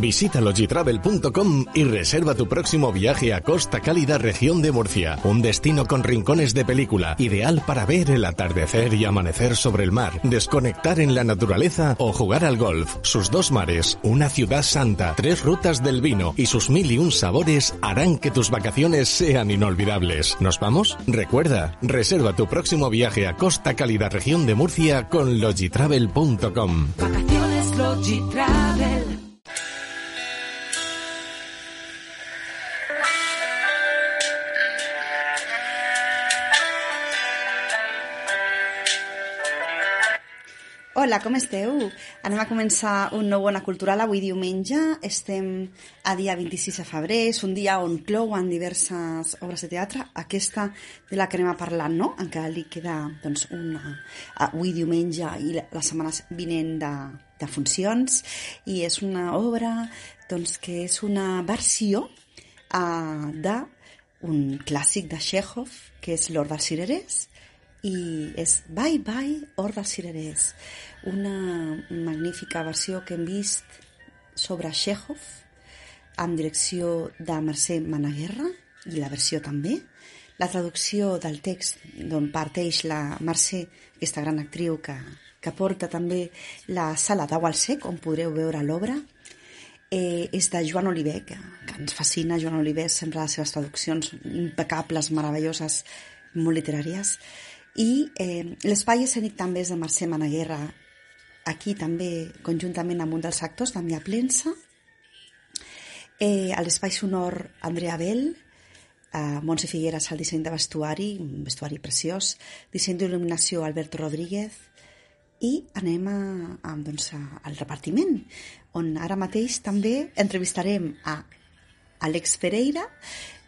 Visita logitravel.com y reserva tu próximo viaje a Costa Cálida, región de Murcia. Un destino con rincones de película, ideal para ver el atardecer y amanecer sobre el mar, desconectar en la naturaleza o jugar al golf. Sus dos mares, una ciudad santa, tres rutas del vino y sus mil y un sabores harán que tus vacaciones sean inolvidables. ¿Nos vamos? Recuerda, reserva tu próximo viaje a Costa Cálida, región de Murcia con logitravel.com. Vacaciones Logitravel. Hola, com esteu? Anem a començar un nou Ona Cultural avui diumenge. Estem a dia 26 de febrer, és un dia on clouen diverses obres de teatre. Aquesta de la que anem a parlar, no? Encara li queda doncs, una, avui diumenge i la, setmana vinent de, de funcions. I és una obra doncs, que és una versió uh, d'un clàssic de Chekhov, que és l'Or dels Cirerers, i és Bye Bye Or dels Cirerers, una magnífica versió que hem vist sobre Chekhov amb direcció de Mercè Managuerra i la versió també. La traducció del text d'on parteix la Mercè, aquesta gran actriu que, que porta també la sala d'Au al Sec, on podreu veure l'obra, eh, és de Joan Oliver, que, que ens fascina. Joan Oliver, sempre les seves traduccions impecables, meravelloses, molt literàries. I eh, l'espai escènic també és de Mercè Managuerra, aquí també conjuntament amb un dels actors, Damià Plensa, eh, a l'espai sonor Andrea Bell, eh, Montse Figueres al disseny de vestuari, un vestuari preciós, disseny d'il·luminació Alberto Rodríguez, i anem a, a, doncs, a, al repartiment, on ara mateix també entrevistarem a Àlex Pereira,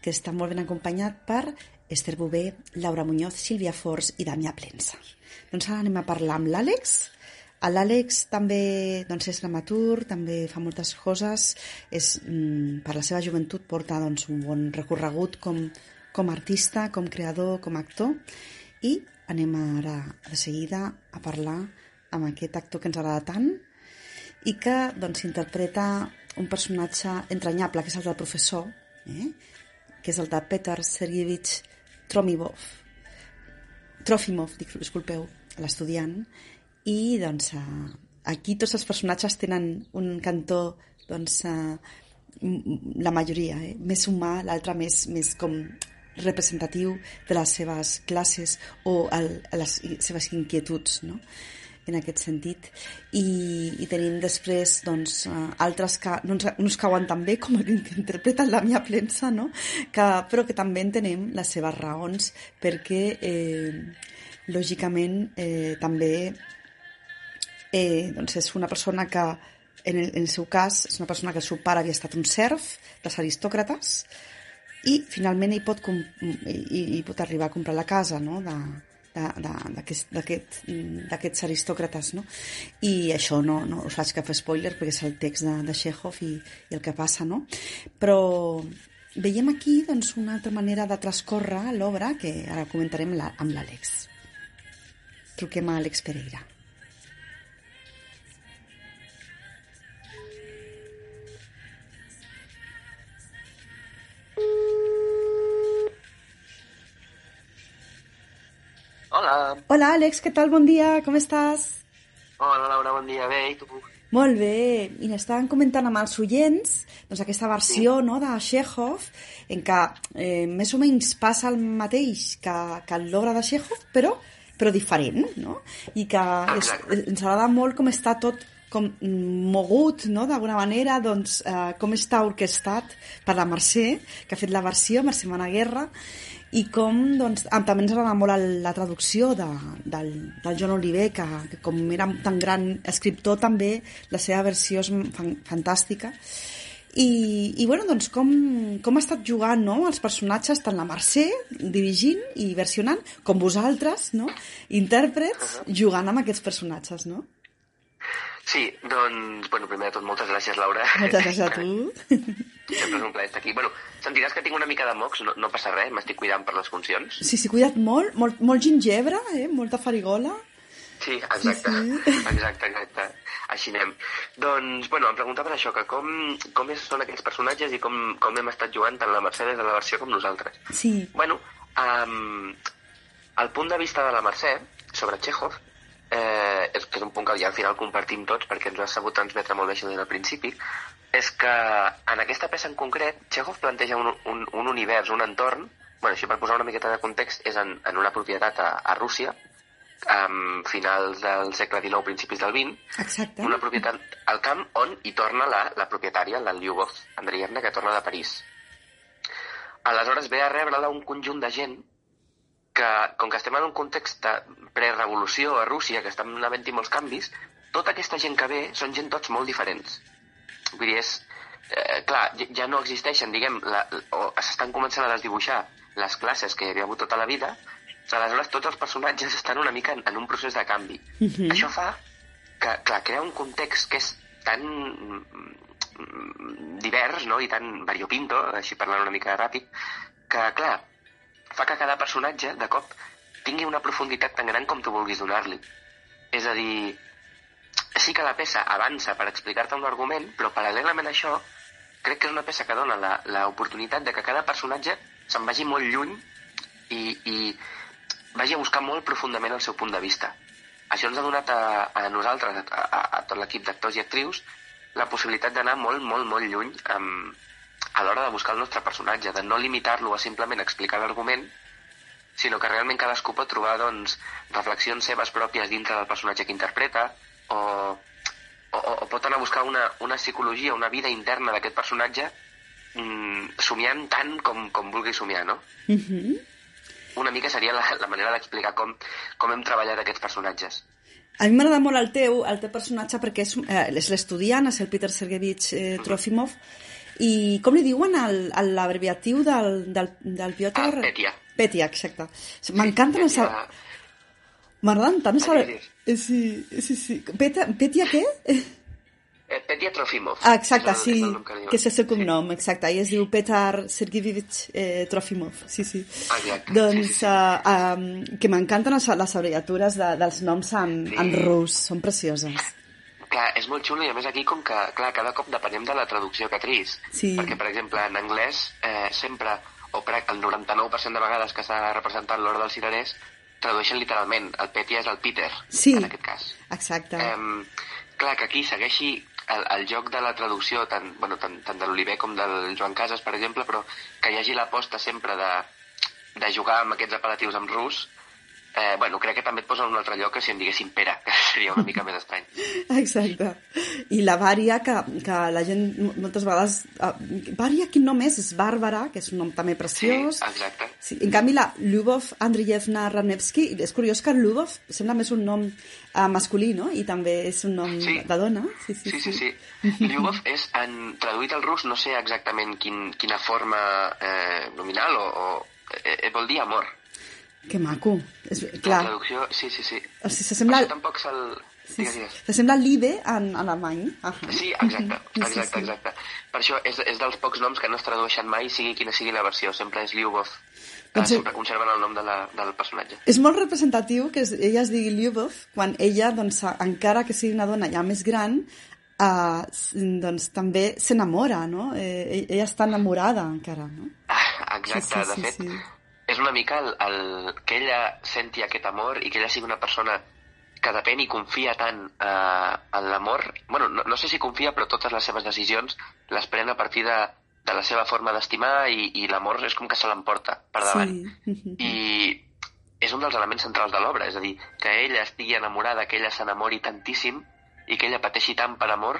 que està molt ben acompanyat per Esther Bové, Laura Muñoz, Sílvia Forç i Damià Plensa. Doncs ara anem a parlar amb l'Àlex. L'Àlex també doncs, és dramaturg, també fa moltes coses, és, mm, per la seva joventut porta doncs, un bon recorregut com, com artista, com creador, com actor, i anem ara de seguida a parlar amb aquest actor que ens agrada tant i que doncs, interpreta un personatge entranyable, que és el del professor, eh? que és el de Peter Sergeyevich Tromimov, Trofimov, disculpeu, l'estudiant, i doncs aquí tots els personatges tenen un cantó doncs, la majoria, eh? més humà, l'altre més, més com representatiu de les seves classes o el, les seves inquietuds, no? En aquest sentit i, i tenim després doncs, uh, altres que no ens, no ens cauen tan bé com el que interpreta la meva plensa no? que, però que també entenem les seves raons perquè eh, lògicament eh, també eh, doncs és una persona que en el, en el seu cas és una persona que el seu pare havia estat un serf dels aristòcrates i finalment hi pot, hi, hi pot arribar a comprar la casa no? de, d'aquests aristòcrates no? i això no, no us faig cap spoiler perquè és el text de, de Chekhov i, i el que passa no? però veiem aquí doncs, una altra manera de transcórrer l'obra que ara comentarem la, amb l'Àlex truquem a Àlex Pereira Hola. Hola, Àlex, què tal? Bon dia, com estàs? Hola, Laura, bon dia. Bé, i tu? Molt bé. I n'estàvem comentant amb els oients doncs, aquesta versió sí. no, de Chekhov en què eh, més o menys passa el mateix que, que l'obra de Chekhov, però, però diferent, no? I que és, ens agrada molt com està tot com mogut, no?, d'alguna manera, doncs, eh, com està orquestat per la Mercè, que ha fet la versió, Mercè Managuerra, i com doncs, també ens agrada molt la traducció de, del, del John Oliver que, que com era tan gran escriptor també la seva versió és fan, fantàstica i, i bueno, doncs com, com ha estat jugant no? els personatges, tant la Mercè dirigint i versionant, com vosaltres no? intèrprets jugant amb aquests personatges no? Sí, doncs, bueno, primer de tot, moltes gràcies, Laura. Moltes gràcies a tu. Sempre és un plaer estar aquí. Bueno, sentiràs que tinc una mica de mocs, no, no passa res, m'estic cuidant per les funcions. Sí, sí, cuida't molt, molt, molt gingebre, eh? molta farigola. Sí, exacte, Sí, sí. exacte, exacte. Així anem. Doncs, bueno, em preguntaves això, que com, com és, són aquells personatges i com, com hem estat jugant tant la Mercè des de la versió com nosaltres. Sí, Bueno, um, el punt de vista de la Mercè sobre Chekhov, eh, és, que és un punt que ja al final compartim tots perquè ens ho ha sabut transmetre molt bé això des del principi, és que en aquesta peça en concret Chekhov planteja un, un, un univers, un entorn, bueno, així per posar una miqueta de context, és en, en una propietat a, a Rússia, a finals del segle XIX, principis del XX, exacte. una propietat al camp on hi torna la, la propietària, la Lyubov Andrievna, que torna de París. Aleshores ve a rebre-la un conjunt de gent que, com que estem en un context de prerevolució a Rússia, que estan havent-hi molts canvis, tota aquesta gent que ve són gent tots molt diferents. Vull dir, és... Eh, clar, ja- no existeixen, diguem, la, o s'estan començant a desdibuixar les classes que hi havia hagut tota la vida, aleshores tots els personatges estan una mica en, en un procés de canvi. Mhm. Això fa que, clar, crea un context que és tan mm, divers no? i tan variopinto, així parlant una mica ràpid, que, clar, fa que cada personatge, de cop, tingui una profunditat tan gran com tu vulguis donar-li. És a dir, sí que la peça avança per explicar-te un argument, però paral·lelament a això, crec que és una peça que dona l'oportunitat de que cada personatge se'n vagi molt lluny i, i vagi a buscar molt profundament el seu punt de vista. Això ens ha donat a, a nosaltres, a, a, a tot l'equip d'actors i actrius, la possibilitat d'anar molt, molt, molt lluny amb, a l'hora de buscar el nostre personatge, de no limitar-lo a simplement explicar l'argument, sinó que realment cadascú pot trobar doncs, reflexions seves pròpies dintre del personatge que interpreta, o, o, o pot anar a buscar una, una psicologia, una vida interna d'aquest personatge mm, somiant tant com, com vulgui somiar, no? Mhm. Una mica seria la, la manera d'explicar com, com hem treballat aquests personatges. A mi m'agrada molt el teu, el teu personatge perquè és, eh, és l'estudiant, és el Peter Sergeyevich eh, Trofimov, i com li diuen l'abreviatiu del, del, del Piotr? Ah, Petia. Petia, exacte. M'encanten els... Petia- M'agraden tant els... Petia. Eh, Sí, sí, sí. Petia, Petia què? Eh, Petia Trofimov. Ah, exacte, sí, que, que és el seu cognom, exacte, i es diu Petar Sergeyevich eh, Trofimov, sí, sí. Exacte, Doncs sí, sí, sí. Uh, um, que m'encanten les, les abreviatures de, dels noms en, Sí. en rus, són precioses. Clar, és molt xulo i a més aquí com que, clar, cada cop depenem de la traducció que tris. Sí. Perquè, per exemple, en anglès eh, sempre, o el 99% de vegades que s'ha representat l'hora dels cirerers, tradueixen literalment. El Petia és el Peter, Sí. en aquest cas. Exacte. Eh, clar, que aquí segueixi el, el joc de la traducció, tant, bueno, tant, tant de l'Oliver com del Joan Casas, per exemple, però que hi hagi l'aposta sempre de, de jugar amb aquests apel·latius en rus, eh, bueno, crec que també et posa en un altre lloc que si en diguéssim Pere, que seria una mica més estrany. Exacte. I la Vària, que, que la gent moltes vegades... Uh, Vària, quin nom és? És Bàrbara, que és un nom també preciós. Sí, exacte. Sí, en canvi, la Lyubov Andreyevna Ranevsky, és curiós que Lyubov sembla més un nom uh, masculí, no? I també és un nom Sí. de dona. Sí, sí, Sí, sí, sí. Lyubov és, en, traduït al rus, no sé exactament quin, quina forma eh, nominal o, o eh, vol dir amor. Que maco. És, La clar, traducció, sí, sí, sí. o sigui, s'assembla... Això tampoc se'l... Sí, sí. S'assembla l'Ibe en alemany. Ah Sí, exacte, exacte, exacte. Per això és, és dels pocs noms que no es tradueixen mai, sigui quina sigui la versió. Sempre és Lyubov. Eh, Doncs- sempre conserven el nom de la, del personatge. És molt representatiu que es- ella es digui Lyubov quan ella, doncs, encara que sigui una dona ja més gran, uh, doncs també s'enamora, no? Eh, ella està enamorada encara, no? Ah, Exacte, Sí, sí, de sí, fet, sí. És una mica el, el, que ella senti aquest amor i que ella sigui una persona que depèn i confia tant eh, en l'amor. bueno, no, no sé si confia, però totes les seves decisions les pren a partir de, de la seva forma d'estimar i, i l'amor és com que se l'emporta per davant. Sí. I és un dels elements centrals de l'obra, és a dir, que ella estigui enamorada, que ella s'enamori tantíssim i que ella pateixi tant per amor,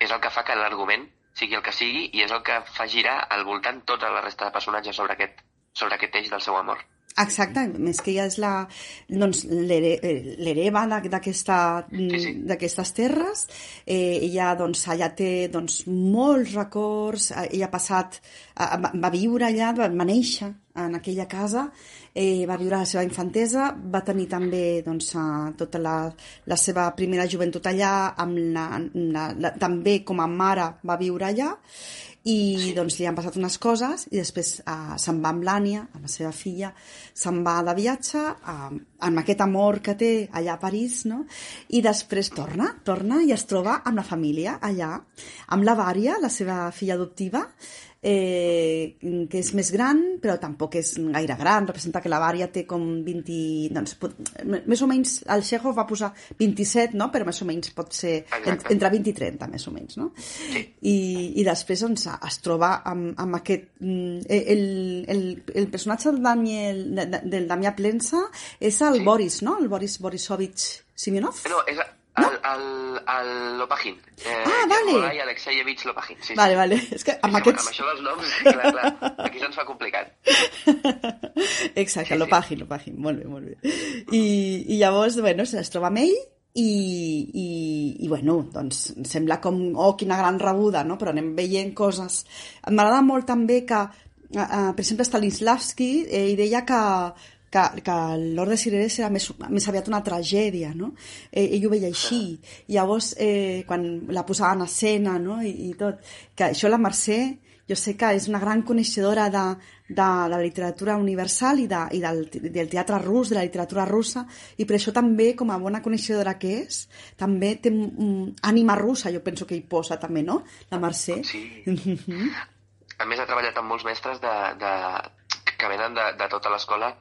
és el que fa que l'argument sigui el que sigui i és el que fa girar al voltant tota la resta de personatges sobre aquest sobre aquest eix del seu amor. Exacte, més que ella és la doncs, eh, l'hereva sí. d'aquestes terres. Eh, ella doncs, allà té doncs, molts records, eh, ella ha passat, eh, va, va viure allà, va, néixer en aquella casa, eh, va viure la seva infantesa, va tenir també doncs, tota la, la seva primera joventut allà, amb la, la, la, també com a mare va viure allà, i doncs li han passat unes coses i després uh, se'n va amb l'Ània, amb la seva filla, se'n va de viatge uh, amb aquest amor que té allà a París, no? I després torna, torna i es troba amb la família allà, amb la Vària, la seva filla adoptiva, eh, que és més gran, però tampoc és gaire gran, representa que la Vària té com 20... Doncs, pot, més o menys, el Chekhov va posar 27, no? però més o menys pot ser en, Exacte. entre 20 i 30, més o menys, no? I, i després doncs, es troba amb, amb aquest... mm, El, el, el personatge del, Daniel, de, de- del Damià Plensa és el Sí. Boris, no? El Boris Borisovich Simonov? No, és el, el, el Lopagin. Eh, Ah, vale. Nikolai Alexeyevich Lopagin. Sí, Vale, sí. vale. És que amb Sí, aquests... Amb això dels noms, clar, clar, aquí se'ns fa complicat. Exacte, Sí, lo sí. pàgin, lo pàgin, molt bé, molt bé. I, i llavors, bueno, es troba amb ell i, i, i bueno, doncs sembla com, oh, quina gran rebuda, no? Però anem veient coses. M'agrada molt també que, uh, uh, per exemple, Stanislavski, eh, deia que, que, que l'Orde Cirerès era més, més aviat una tragèdia, no? Eh, ell ho veia així. I llavors, eh, quan la posaven en escena, no?, i, i tot, que això la Mercè, jo sé que és una gran coneixedora de, de la literatura universal i, de, i del, del teatre rus, de la literatura russa, i per això també, com a bona coneixedora que és, també té um, ànima russa, jo penso que hi posa també, no?, la Mercè. Sí. A més, ha treballat amb molts mestres de, de, que venen de, de tota l'escola,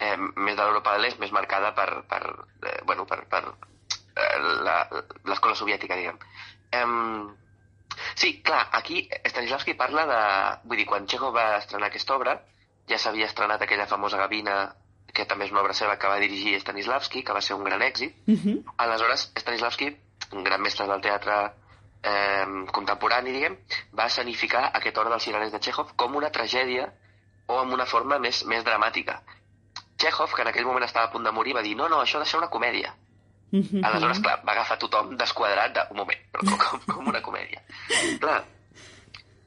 eh, més de l'Europa de l'Est, més marcada per, per, eh, bueno, per, per eh, la- l'escola soviètica, diguem. Em, sí, clar, aquí Stanislavski parla de... Vull dir, quan Chekhov va estrenar aquesta obra, ja s'havia estrenat aquella famosa gavina, que també és una obra seva que va dirigir Stanislavski, que va ser un gran èxit. Mhm. Aleshores, Stanislavski, un gran mestre del teatre eh, contemporani, diguem, va escenificar aquest Hora dels Sirenes de Chekhov com una tragèdia o amb una forma més, més dramàtica. Chekhov, que en aquell moment estava a punt de morir, va dir no, no, això ha de ser una comèdia. Mhm. Aleshores, clar, va agafar tothom desquadrat de... Un moment, però com, com, com una comèdia. Clar,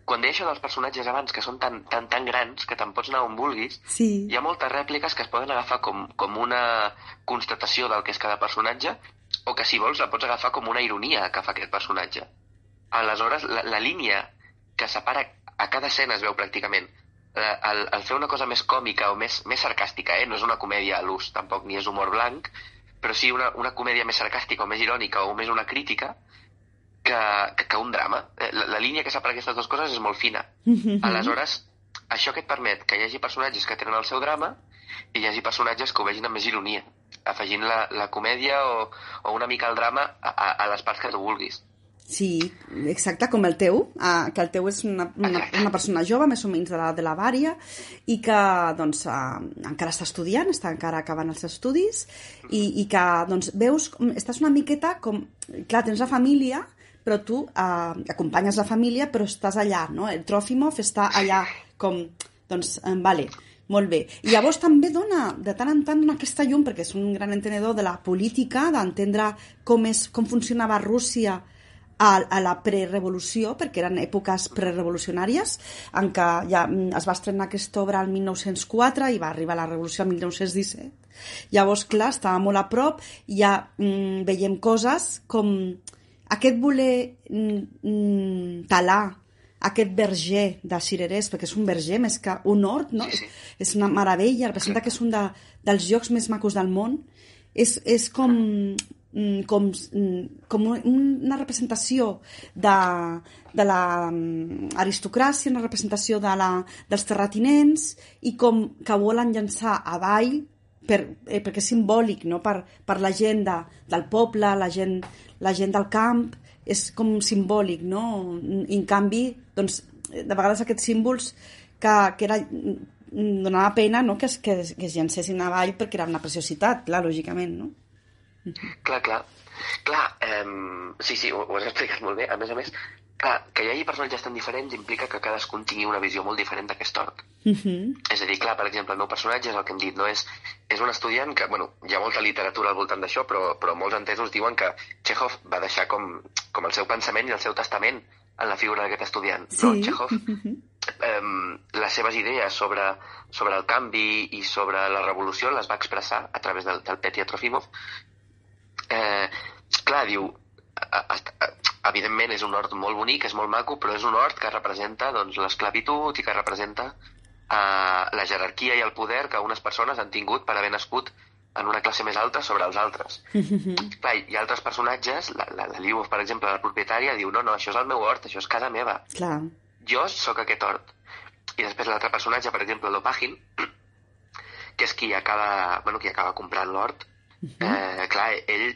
quan deia això dels personatges abans, que són tan, tan, tan grans que te'n pots anar on vulguis, Sí. hi ha moltes rèpliques que es poden agafar com, com una constatació del que és cada personatge o que, si vols, la pots agafar com una ironia que fa aquest personatge. Aleshores, la, la línia que separa a cada escena es veu pràcticament. Eh, El, el fer una cosa més còmica o més, més sarcàstica, eh? no és una comèdia a l'ús, tampoc ni és humor blanc, però sí una, una comèdia més sarcàstica o més irònica o més una crítica que, que, que un drama. Eh, La, la línia que separa aquestes dues coses és molt fina. Mhm. Aleshores, això que et permet que hi hagi personatges que tenen el seu drama i hi hagi personatges que ho vegin amb més ironia, afegint la, la comèdia o, o una mica el drama a, a, a les parts que tu vulguis. Sí, exacte, com el teu, eh, que el teu és una, una, una persona jove, més o menys de la, de la vària, i que doncs, eh, encara està estudiant, està encara acabant els estudis, i, i que doncs, veus, estàs una miqueta com... Clar, tens la família, però tu eh, acompanyes la família, però estàs allà, no? El Trofimov està allà com... Doncs, eh, vale, molt bé. I llavors també dona, de tant en tant, aquesta llum, perquè és un gran entenedor de la política, d'entendre com, és, com funcionava Rússia a, a la prerevolució, perquè eren èpoques prerevolucionàries, en què ja mm, es va estrenar aquesta obra el 1904 i va arribar la revolució el 1917. Llavors, clar, estava molt a prop, i ja mm, veiem coses com aquest voler mm, mm, talar aquest verger de Cirerès, perquè és un verger més que un hort, no? Sí, sí. És, una meravella, representa que és un de, dels llocs més macos del món. És, és com, com, mm, com un- una representació de, de la mm, una representació de la, dels terratinents i com que volen llançar avall per, eh, perquè és simbòlic no? per, per la gent de, del poble, la gent, la gent del camp, és com simbòlic, no? I en canvi, doncs, de vegades aquests símbols que, que era, mm, donava pena no? que, que, que es llancessin avall perquè era una preciositat, clar, lògicament, no? Clar, clar. Clar, eh, sí, sí, ho, ho has explicat molt bé. A més a més, clar, que hi hagi personatges tan diferents implica que cadascun tingui una visió molt diferent d'aquest hort. Uh -huh. És a dir, clar, per exemple, el meu personatge és el que hem dit, no? És, és un estudiant que, bueno, hi ha molta literatura al voltant d'això, però, però molts entesos diuen que Chekhov va deixar com, com el seu pensament i el seu testament en la figura d'aquest estudiant. Sí. No? Chekhov, Uh -huh. eh, les seves idees sobre, sobre el canvi i sobre la revolució les va expressar a través del, del Petya Trofimov. Eh, clar, diu, a- a- a- evidentment és un hort molt bonic, és molt maco, però és un hort que representa doncs, l'esclavitud i que representa eh, la jerarquia i el poder que unes persones han tingut per haver nascut en una classe més alta sobre els altres. Clar, hi ha altres personatges, la, la, la Liubov, per exemple, la propietària, diu, no, no, això és el meu hort, això és casa meva, Clar. jo sóc aquest hort. I després l'altre personatge, per exemple, l'Opagin, que és qui acaba, bueno, qui acaba comprant l'hort, eh, clar, ell,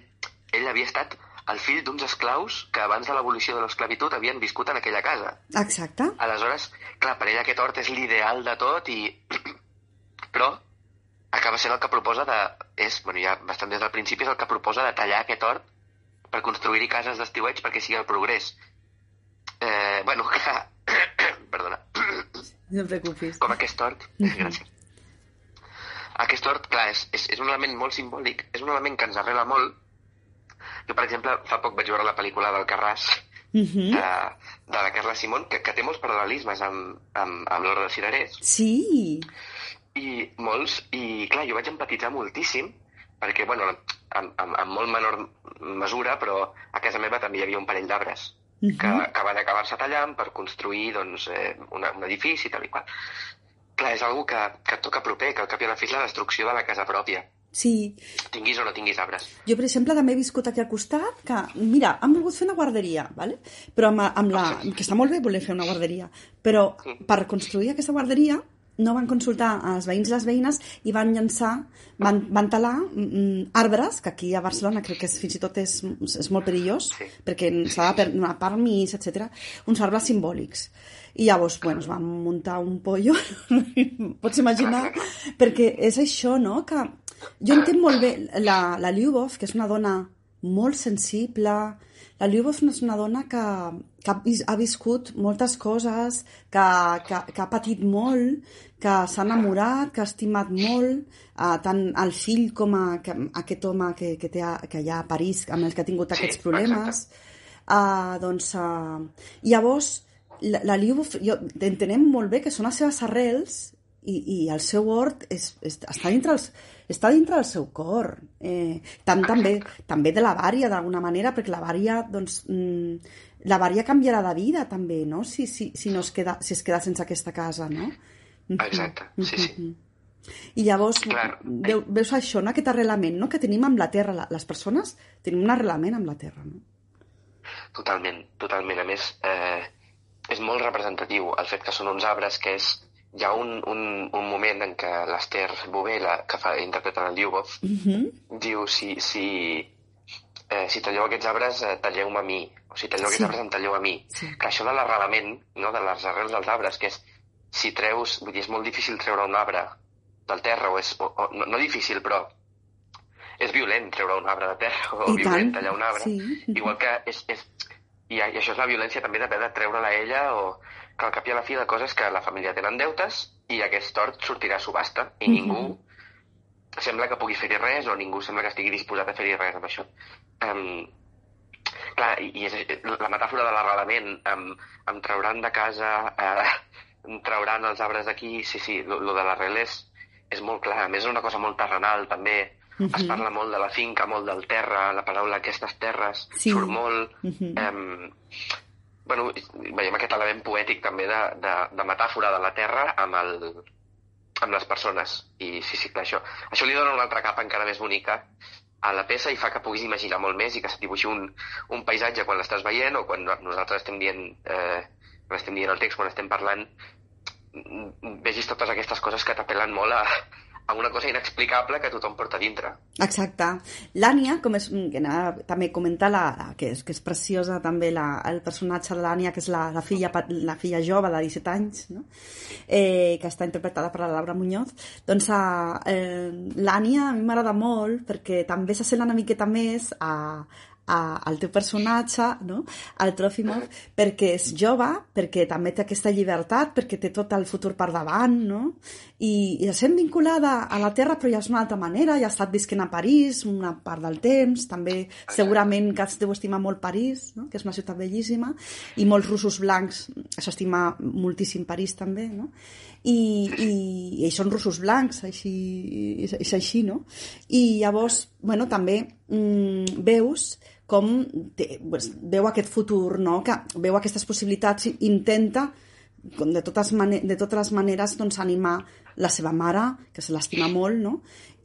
ell havia estat el fill d'uns esclaus que abans de l'abolició de l'esclavitud havien viscut en aquella casa. Exacte. Aleshores, clar, per ell aquest hort és l'ideal de tot i... Però acaba sent el que proposa de... És, bueno, ja bastant des del principi és el que proposa de tallar aquest hort per construir-hi cases d'estiueig perquè sigui el progrés. Eh, bueno, clar... Perdona. No et preocupis. Com aquest hort... Gràcies. Aquest hort, clar, és, és, és un element molt simbòlic, és un element que ens arrela molt. Jo, per exemple, fa poc vaig veure la pel·lícula del Carràs, Uh -huh. de, de la Carla Simón, que, que té molts paral·lelismes amb, amb, amb l'Hora de Cirerers, Sí. i molts, i clar, jo vaig empatitzar moltíssim, perquè, bueno, amb, amb, amb molt menor mesura, però a casa meva també hi havia un parell d'arbres que, -huh. que van acabar-se tallant per construir doncs, eh, una, un edifici i tal i qual. Clar, és algo que, que et toca proper, que al cap i a la fi és la destrucció de la casa pròpia, Sí. tinguis o no tinguis arbres. Jo, per exemple, també he viscut aquí al costat, que, mira, han volgut fer una guarderia, ¿vale? però amb, amb la, que està molt bé voler fer una guarderia, però per construir aquesta guarderia no van consultar als veïns i les veïnes i van llançar, van, van talar mm, arbres, que aquí a Barcelona crec que és, fins i tot és, és molt perillós, Sí. perquè s'ha de donar permís, etc. uns arbres simbòlics. I llavors, bueno, es van muntar un pollo, pots imaginar, perquè és això, no?, que jo entenc molt bé la, la Lyubov, que és una dona molt sensible, la Lyubov és una dona que, que ha, vis, ha viscut moltes coses, que, que, que ha patit molt, que s'ha enamorat, que ha estimat molt, uh, tant el fill com a, que, aquest home que, que, té a, que hi ha a París, amb el que ha tingut aquests problemes. Uh, doncs, uh, llavors, la, la Lyubov, jo, entenem molt bé que són les seves arrels i, i el seu hort és, és, està, dintre els, està dintre del seu cor. Eh, tant també, també de la vària, d'alguna manera, perquè la vària, doncs, mm, la vària canviarà de vida, també, no?, si, si, si, no es queda, si es queda sense aquesta casa, no? Exacte, sí, sí. I llavors Clar. veu, veus això, no? aquest arrelament no? que tenim amb la Terra. La- Les persones tenim un arrelament amb la Terra. No? Totalment, totalment. A més, eh, és molt representatiu el fet que són uns arbres que és... Hi ha un, un, un moment en què l'Ester Bové, la, que fa, interpreta el Lyubov, Uh -huh. diu si, si, eh, si talleu aquests arbres, eh, talleu-me a mi. O si talleu Sí. aquests arbres, em talleu a mi. Sí. Que això de l'arrelament, no, de les arrels dels arbres, que és, si treus, vull dir, és molt difícil treure un arbre del terra, o és, o, o, no, no difícil, però és violent treure un arbre de terra, o I violent tant, tallar un arbre. sí. Igual que és, és, i, i això és la violència també d'haver de treure-la a ella, o que al cap i a la fi la cosa és que la família tenen deutes i aquest hort sortirà a subhasta i Mhm. ningú sembla que pugui fer-hi res o ningú sembla que estigui disposat a fer-hi res amb això. Um, clar, i, i és, la metàfora de l'arrelament, em, em trauran de casa, eh, em trauran els arbres d'aquí, sí, sí, lo, lo de l'arrel és, és molt clar. A més, és una cosa molt terrenal, també. Es Mhm. parla molt de la finca, molt del terra, la paraula aquestes terres, Sí. surt molt. Mhm. Em, bueno, veiem aquest element poètic també de, de, de metàfora de la terra amb, el, amb les persones. I sí, sí, clar, això, això li dona una altra capa encara més bonica a la peça i fa que puguis imaginar molt més i que se't dibuixi un, un paisatge quan l'estàs veient o quan nosaltres estem dient, eh, quan estem dient el text, quan estem parlant, vegis totes aquestes coses que t'apel·len molt a, a una cosa inexplicable que tothom porta dintre. Exacte. L'Ània, com és, que anava també a comentar, la, la, que, és, que és preciosa també la, el personatge de l'Ània, que és la, la, filla, la filla jove de 17 anys, no? eh, que està interpretada per la Laura Muñoz, doncs eh, l'Ània a mi m'agrada molt perquè també s'assembla una miqueta més a, a, al teu personatge, no? al Trofimov, perquè és jove, perquè també té aquesta llibertat, perquè té tot el futur per davant, no? I, i es sent vinculada a la Terra, però ja és una altra manera, ja ha estat visquent a París una part del temps, també segurament que es deu estimar molt París, no? que és una ciutat bellíssima, i molts russos blancs s'estima moltíssim París també, no? I, i, i són russos blancs, així, és així, no? I llavors, bueno, també mm, veus com té, pues, veu aquest futur, no? que veu aquestes possibilitats i intenta com de totes, mane de totes les maneres doncs, animar la seva mare, que se l'estima molt, no?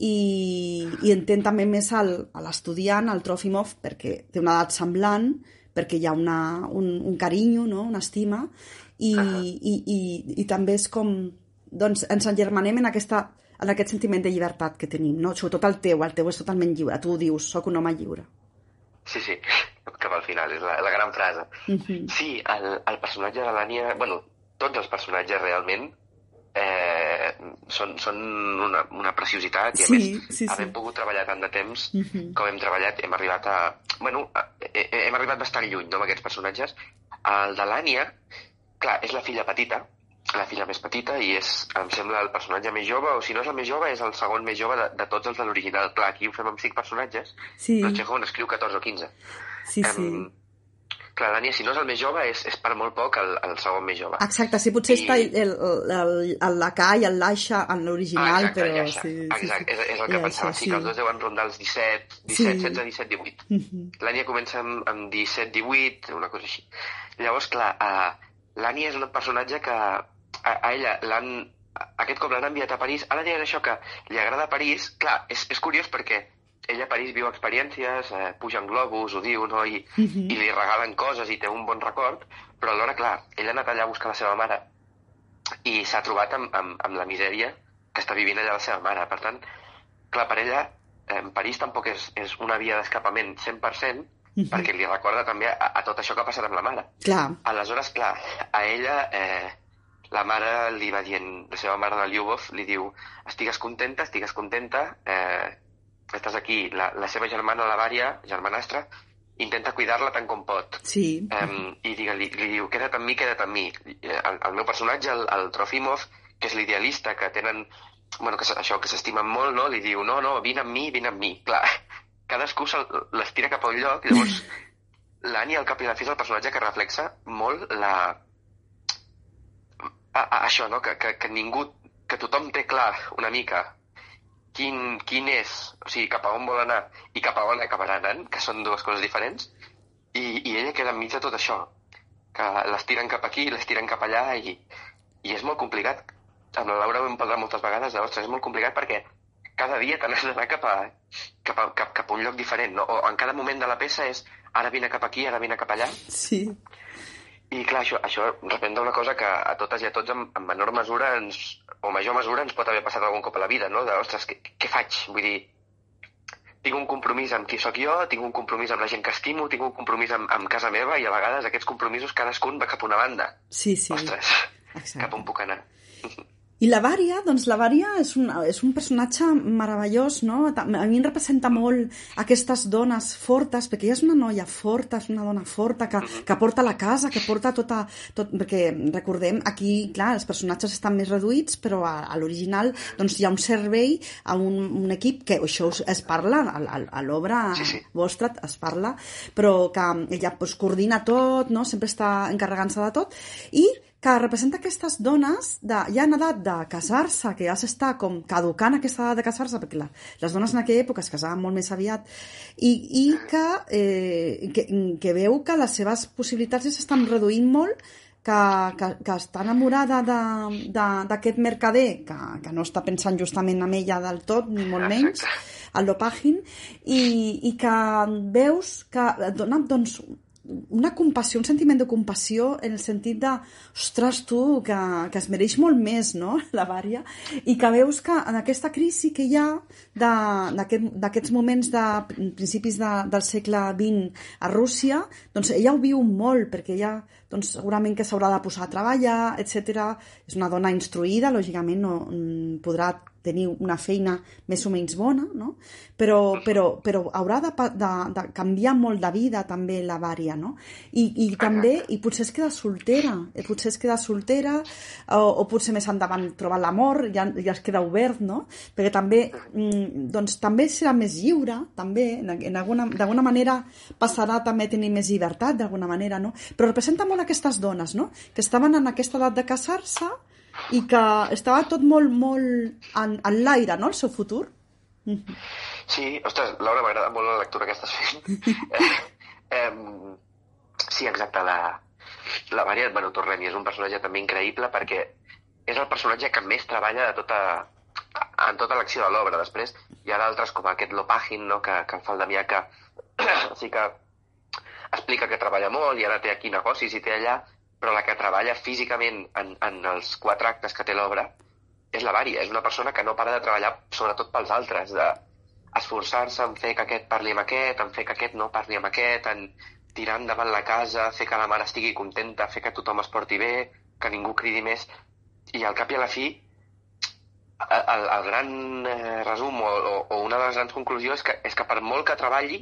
I, i entén també més el, l'estudiant, el Trofimov, perquè té una edat semblant, perquè hi ha una, un, un carinyo, no? una estima, i, i, i, i també és com doncs ens engermanem en, aquesta, en aquest sentiment de llibertat que tenim, no? sobretot el teu, el teu és totalment lliure, tu dius, sóc un home lliure. Sí, sí, cap al final, és la, la gran frase. Uh Mhm. -huh. Sí, el, el personatge de l'Ània, bueno, tots els personatges realment eh, són, són una, una preciositat i a Sí, més, sí, sí. havent pogut treballar tant de temps Uh -huh. com hem treballat, hem arribat a... Bueno, a, eh, hem arribat bastant lluny, no?, amb aquests personatges. El de l'Ània, clar, és la filla petita, la filla més petita, i és, em sembla, el personatge més jove, o si no és el més jove, és el segon més jove de, de tots els de l'original. Clar, aquí ho fem amb cinc personatges, Sí, però Chekhov n'escriu 14 o 15. sí, sí. Em, clar, l'Ània, si no és el més jove, és, és per molt poc el, el segon més jove. Exacte, sí, potser I- està el, el, el, el Lacà i el Laixa en l'original, Ah, exacte, però... sí, sí, Exacte, sí. és, és el que pensava. això, Sí, que els dos deuen rondar els 17, 17, Sí. 16, 17, 18. Mhm. L'Ània comença amb, amb 17, 18, una cosa així. Llavors, clar, uh, l'Ània és un personatge que a, a ella l'han... Aquest cop l'han enviat a París. Ara dient això que li agrada París, clar, és, és curiós perquè ella a París viu experiències, eh, puja en globus, ho diu, no? I, Mhm. i li regalen coses i té un bon record, però alhora, clar, ella ha anat allà a buscar la seva mare i s'ha trobat amb, amb, amb la misèria que està vivint allà la seva mare. Per tant, clar, per ella, eh, París tampoc és, és una via d'escapament 100%, Mhm. perquè li recorda també a, a tot això que ha passat amb la mare. Clar, Aleshores, clar, a ella eh, la mare li va dient, la seva mare de Lyubov li diu estigues contenta, estigues contenta, eh, estàs aquí. La, la seva germana, la Vària, germanastra, intenta cuidar-la tant com pot. sí. Um, I digue, li, li diu, queda't amb mi, queda't amb mi. Eh, El, el meu personatge, el, el Trofimov, que és l'idealista, que tenen... Bueno, que això, que s'estimen molt, no? Li diu, no, no, vine amb mi, vine amb mi. Clar, cadascú l'estira cap a un lloc, i llavors l'Annie, al cap i la fi, és el personatge que reflexa molt la... A, a, això, no? Que, que, que ningú... Que tothom té clar una mica quin, quin és, o sigui, cap a on vol anar i cap a on acabarà anant, que són dues coses diferents, i, i ella queda enmig de tot això, que les tiren cap aquí, les tiren cap allà, i, i és molt complicat. Amb la Laura ho hem parlat moltes vegades, de, ostres, és molt complicat perquè cada dia te n'has d'anar cap, a, cap, a, cap, cap a un lloc diferent, no? o en cada moment de la peça és ara vine cap aquí, ara vine cap allà, Sí, i clar, això, això representa una cosa que a totes i a tots en, en menor mesura ens, o major mesura ens pot haver passat algun cop a la vida, no? De, ostres, què, què faig? Vull dir, tinc un compromís amb qui sóc jo, tinc un compromís amb la gent que estimo, tinc un compromís amb, amb casa meva i a vegades aquests compromisos cadascun va cap a una banda. sí, sí. Ostres, Exacte. cap on puc anar? I la Vària, doncs la Vària és un, és un personatge meravellós, no? A mi em representa molt aquestes dones fortes, perquè ella és una noia forta, és una dona forta, que, que porta la casa, que porta tota... Tot, perquè recordem, aquí, clar, els personatges estan més reduïts, però a, a l'original doncs, hi ha un servei, a un, un equip, que això es, es parla, a, a, a l'obra Sí, sí. vostra es parla, però que ella pues, coordina tot, no? sempre està encarregant-se de tot, i que representa aquestes dones de, ja en edat de casar-se, que ja s'està com caducant aquesta edat de casar-se, perquè la, les dones en aquella època es casaven molt més aviat, i, i que, eh, que, que veu que les seves possibilitats ja s'estan reduint molt, que, que, que està enamorada d'aquest mercader, que, que no està pensant justament en ella del tot, ni molt menys, el Lopagin, i, i que veus que dona doncs, una compassió, un sentiment de compassió en el sentit de, ostres, tu, que, que es mereix molt més, no?, la Vària, i que veus que en aquesta crisi que hi ha d'aquests moments de principis de, del segle XX a Rússia, doncs ella ho viu molt, perquè ella doncs segurament que s'haurà de posar a treballar, etc. És una dona instruïda, lògicament no mm, podrà tenir una feina més o menys bona, no? però, però, però haurà de, de, de canviar molt de vida també la vària, no? I, i també, i potser es queda soltera, eh, potser es queda soltera o, o potser més endavant trobar l'amor, ja, ja es queda obert, no? Perquè també, mm, doncs, també serà més lliure, també, d'alguna manera passarà també a tenir més llibertat, d'alguna manera, no? Però representa molt aquestes dones, no? Que estaven en aquesta edat de casar-se i que estava tot molt, molt en, en l'aire, no?, el seu futur. Sí, ostres, Laura, m'agrada molt la lectura que estàs fent. eh, eh, sí, exacte, la, la Maria bueno, Torrent és un personatge també increïble perquè és el personatge que més treballa de tota, en tota l'acció de l'obra. Després hi ha d'altres com aquest Lopagin, no? que, que fa el Damià, que sí que explica que treballa molt i ara té aquí negocis i té allà, però la que treballa físicament en, en els quatre actes que té l'obra és la Vària. És una persona que no para de treballar sobretot pels altres, de esforçar-se en fer que aquest parli amb aquest, en fer que aquest no parli amb aquest, en tirar endavant la casa, fer que la mare estigui contenta, fer que tothom es porti bé, que ningú cridi més. I al cap i a la fi, el, el gran eh, resum o, o, o una de les grans conclusions és que, és que per molt que treballi,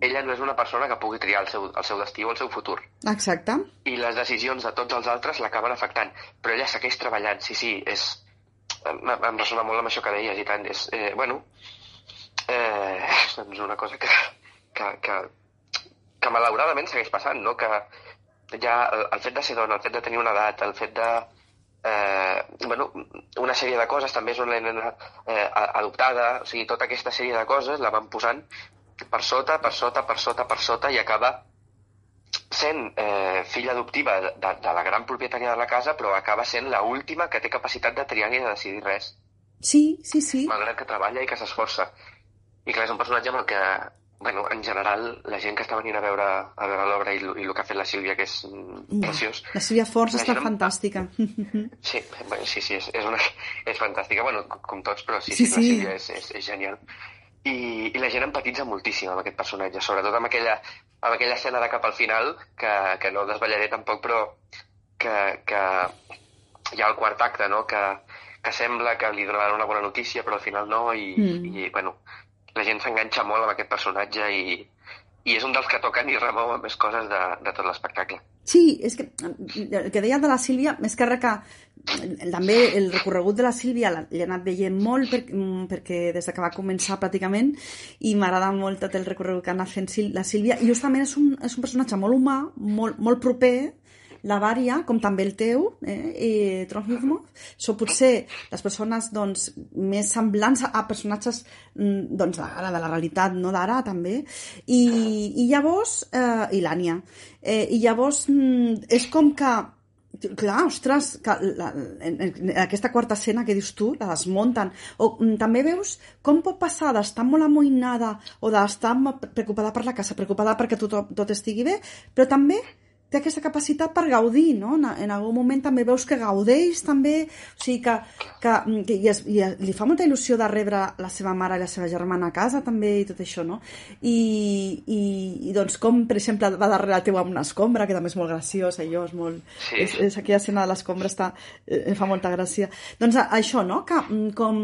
ella no és una persona que pugui triar el seu, el seu destí o el seu futur. Exacte. I les decisions de tots els altres l'acaben afectant. Però ella segueix treballant, sí, sí, és... Em, em ressona molt amb això que deies i tant. És, eh, bueno, eh, doncs una cosa que, que, que, que malauradament segueix passant, no? Que ja el, el fet de ser dona, el fet de tenir una edat, el fet de... Eh, bueno, una sèrie de coses, també és una nena eh, adoptada, o sigui, tota aquesta sèrie de coses la van posant per sota, per sota, per sota, per sota i acaba sent eh, filla adoptiva de, de, de la gran propietària de la casa, però acaba sent la última que té capacitat de triar ni de decidir res, Sí, sí, sí. malgrat que treballa i que s'esforça. I clar, és un personatge amb el que, bueno, en general, la gent que està venint a veure, a veure l'obra i, i el que ha fet la Sílvia, que és preciós, La Sílvia Forç està gent- fantàstica. Sí, bueno, sí, sí, és, és, una, és fantàstica, bueno, com- tots, però sí, Sí, sí, sí, sí. la Sílvia és, és, és genial. I, I la gent empatitza moltíssim amb aquest personatge, sobretot amb aquella, amb aquella escena de cap al final, que, que no desvetllaré tampoc, però que, que hi ha el quart acte, no?, que, que sembla que li donaran una bona notícia, però al final no, i, Mm. i bueno, la gent s'enganxa molt amb aquest personatge i, i és un dels que toquen i remou més coses de, de tot l'espectacle. Sí, és que el que deia de la Sílvia, més que res que també el recorregut de la Sílvia l'he anat veient molt per, mm, perquè des de que va començar pràcticament i m'agrada molt tot el recorregut que ha anat fent la Sílvia i justament és un, és un personatge molt humà, molt, molt proper la Vària, com també el teu, eh, i Trondheim, són potser les persones doncs, més semblants a personatges mm, doncs, d'ara, de la realitat, no d'ara, també. I, i llavors, eh, i l'Ània, eh, i llavors mm, és com que Clar, ostres, que la, en, en aquesta quarta escena que dius tu, la desmunten. O mm, també veus com pot passar d'estar molt amoïnada o d'estar preocupada per la casa, preocupada perquè tot, tot estigui bé, però també té aquesta capacitat per gaudir, no? En, en algun moment també veus que gaudeix també, o sigui que, que, que i, es, i es, li fa molta il·lusió de rebre la seva mare i la seva germana a casa també i tot això, no? I, i, i doncs com, per exemple, va darrere teu amb una escombra, que també és molt graciós, allò és molt... Sí. És, és aquella escena de l'escombra està, eh, fa molta gràcia. Doncs això, no? Que mm, com,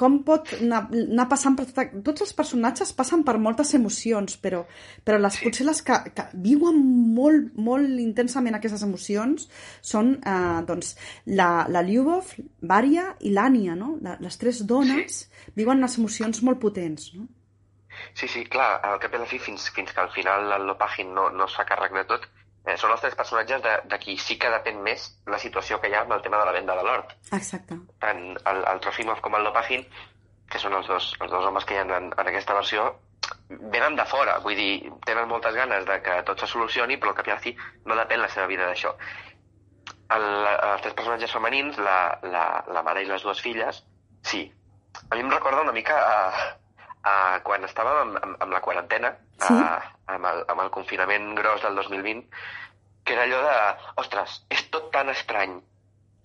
com pot anar, anar passant per tota, tots els personatges passen per moltes emocions, però, però les, potser les que, que viuen molt, molt intensament aquestes emocions són eh, doncs, la, la Lyubov, Varia i l'Ània, no? La, les tres dones viuen unes emocions molt potents, no? Sí, sí, clar, al cap i a la fi, fins, fins que al final el Lopagin no, no es fa càrrec de tot, eh, són els tres personatges de, de qui sí que depèn més la situació que hi ha amb el tema de la venda de l'hort. Exacte. Tant el, el Trofimov com el Lopagin, que són els dos, els dos homes que hi ha en, en aquesta versió, venen de fora, vull dir, tenen moltes ganes de que tot se solucioni, però al cap i a la fi no depèn la seva vida d'això. El, els tres personatges femenins, la, la, la mare i les dues filles, sí. A mi em recorda una mica a, a quan estàvem amb, amb, amb la quarantena, Sí. a, amb, el, amb el confinament gros del 2020, que era allò de, ostres, és tot tan estrany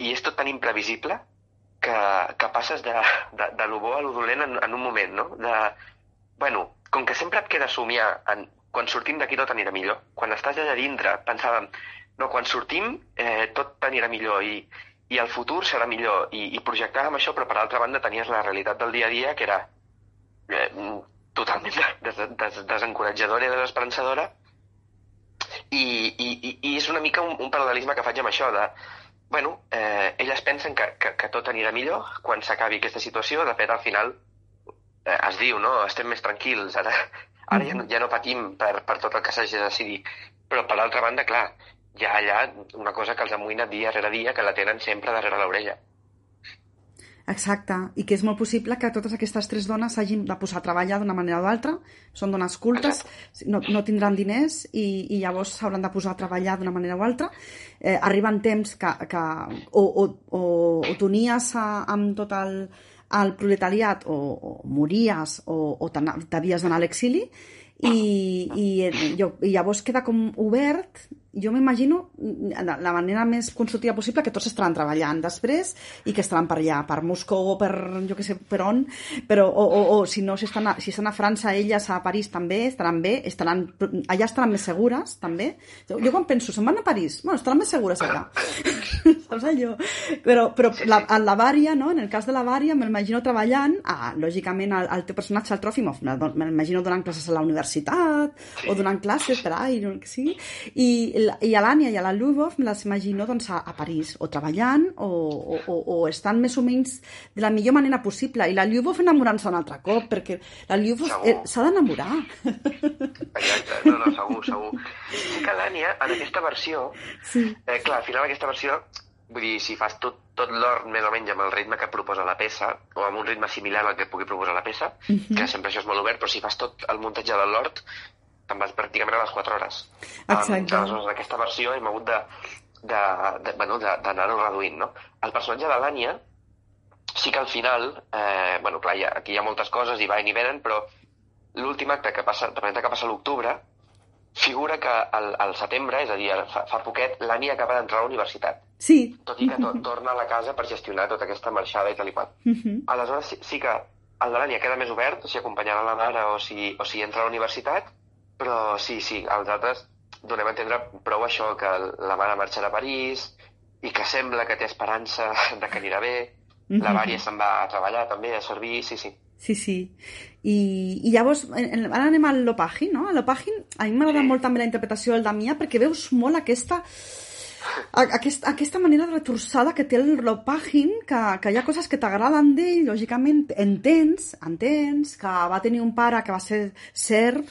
i és tot tan imprevisible que, que passes de, de, de lo bo a lo dolent en, en un moment, no? De, bueno, com que sempre et queda somiar en quan sortim d'aquí tot anirà millor. Quan estàs allà dintre, pensàvem, no, quan sortim eh, tot anirà millor i, i el futur serà millor. I, i projectàvem això, però per altra banda tenies la realitat del dia a dia, que era eh, totalment des, des, desencoratjadora i desesperançadora, i, i, i, és una mica un, un paral·lelisme que faig amb això de bueno, eh, elles pensen que, que, que tot anirà millor quan s'acabi aquesta situació. De fet, al final eh, es diu, no? Estem més tranquils, ara, ara ja, no, ja no patim per, per tot el que s'hagi de decidir. Però, per l'altra banda, clar, hi ha allà una cosa que els amoïna dia rere dia, que la tenen sempre darrere l'orella. Exacte, i que és molt possible que totes aquestes tres dones s'hagin de posar a treballar d'una manera o d'altra, són dones cultes, no, no tindran diners i, i llavors s'hauran de posar a treballar d'una manera o altra. Eh, arriben temps que, que o, o, o, o t'unies amb tot el, el proletariat o, o mories o, o t'havies d'anar a l'exili i, i, i, i llavors queda com obert jo m'imagino la manera més constructiva possible que tots estaran treballant després i que estaran per allà, per Moscou o per jo que sé per on, però o, o, o si no, si estan, a, si estan a França, elles a París també estaran bé, estaran, allà estaran més segures també. Jo, jo quan penso, se'n van a París, bueno, estaran més segures allà. Saps allò? Però, però la, a la Vària, no? en el cas de la Vària, m'imagino treballant, ah, lògicament el, el teu personatge, el Trofimov, m'imagino donant classes a la universitat o donant classes per ahí, no, que sigui, i i a l'Ània i a la Lubov me les imagino doncs, a, a París, o treballant, o, o, o, o estan més o menys de la millor manera possible. I la Lubov enamorant-se un altre cop, perquè la Lubov eh, s'ha d'enamorar. Exacte, no, no, segur, segur. Sí que l'Ània, en aquesta versió, sí. eh, clar, al final aquesta versió, vull dir, si fas tot, tot l'hort més o menys amb el ritme que proposa la peça, o amb un ritme similar al que pugui proposar la peça, uh mhm. -huh. que sempre això és molt obert, però si fas tot el muntatge de l'hort, te'n vas pràcticament a les 4 hores. Exacte. Um, aleshores, aquesta versió hem hagut de, de, de, bueno, d'anar-ho reduint, no? El personatge de l'Ània sí que al final, eh, bueno, clar, ha, aquí hi ha moltes coses i va i venen, però l'últim acte que passa, que passa l'octubre, figura que al, al setembre, és a dir, fa, fa poquet, l'Ània acaba d'entrar a la universitat. Sí. Tot i que to, torna a la casa per gestionar tota aquesta marxada i tal i qual. Uh mhm. -huh. Aleshores, sí, sí que el de l'Ània queda més obert, si acompanyarà la mare o si, o si entra a la universitat, però sí, sí, els altres donem a entendre prou això, que la mare marxa a París i que sembla que té esperança de que anirà bé. Mm -hmm. La Vària se'n va a treballar també, a servir, sí, sí. Sí, sí. I, i llavors, ara anem al Lopagin, no? A Lopagin, a mi m'agrada sí. molt també la interpretació del Damià perquè veus molt aquesta aquest, aquesta manera retorçada que té el Lopagin, que, que hi ha coses que t'agraden d'ell, lògicament entens, entens que va tenir un pare que va ser serb,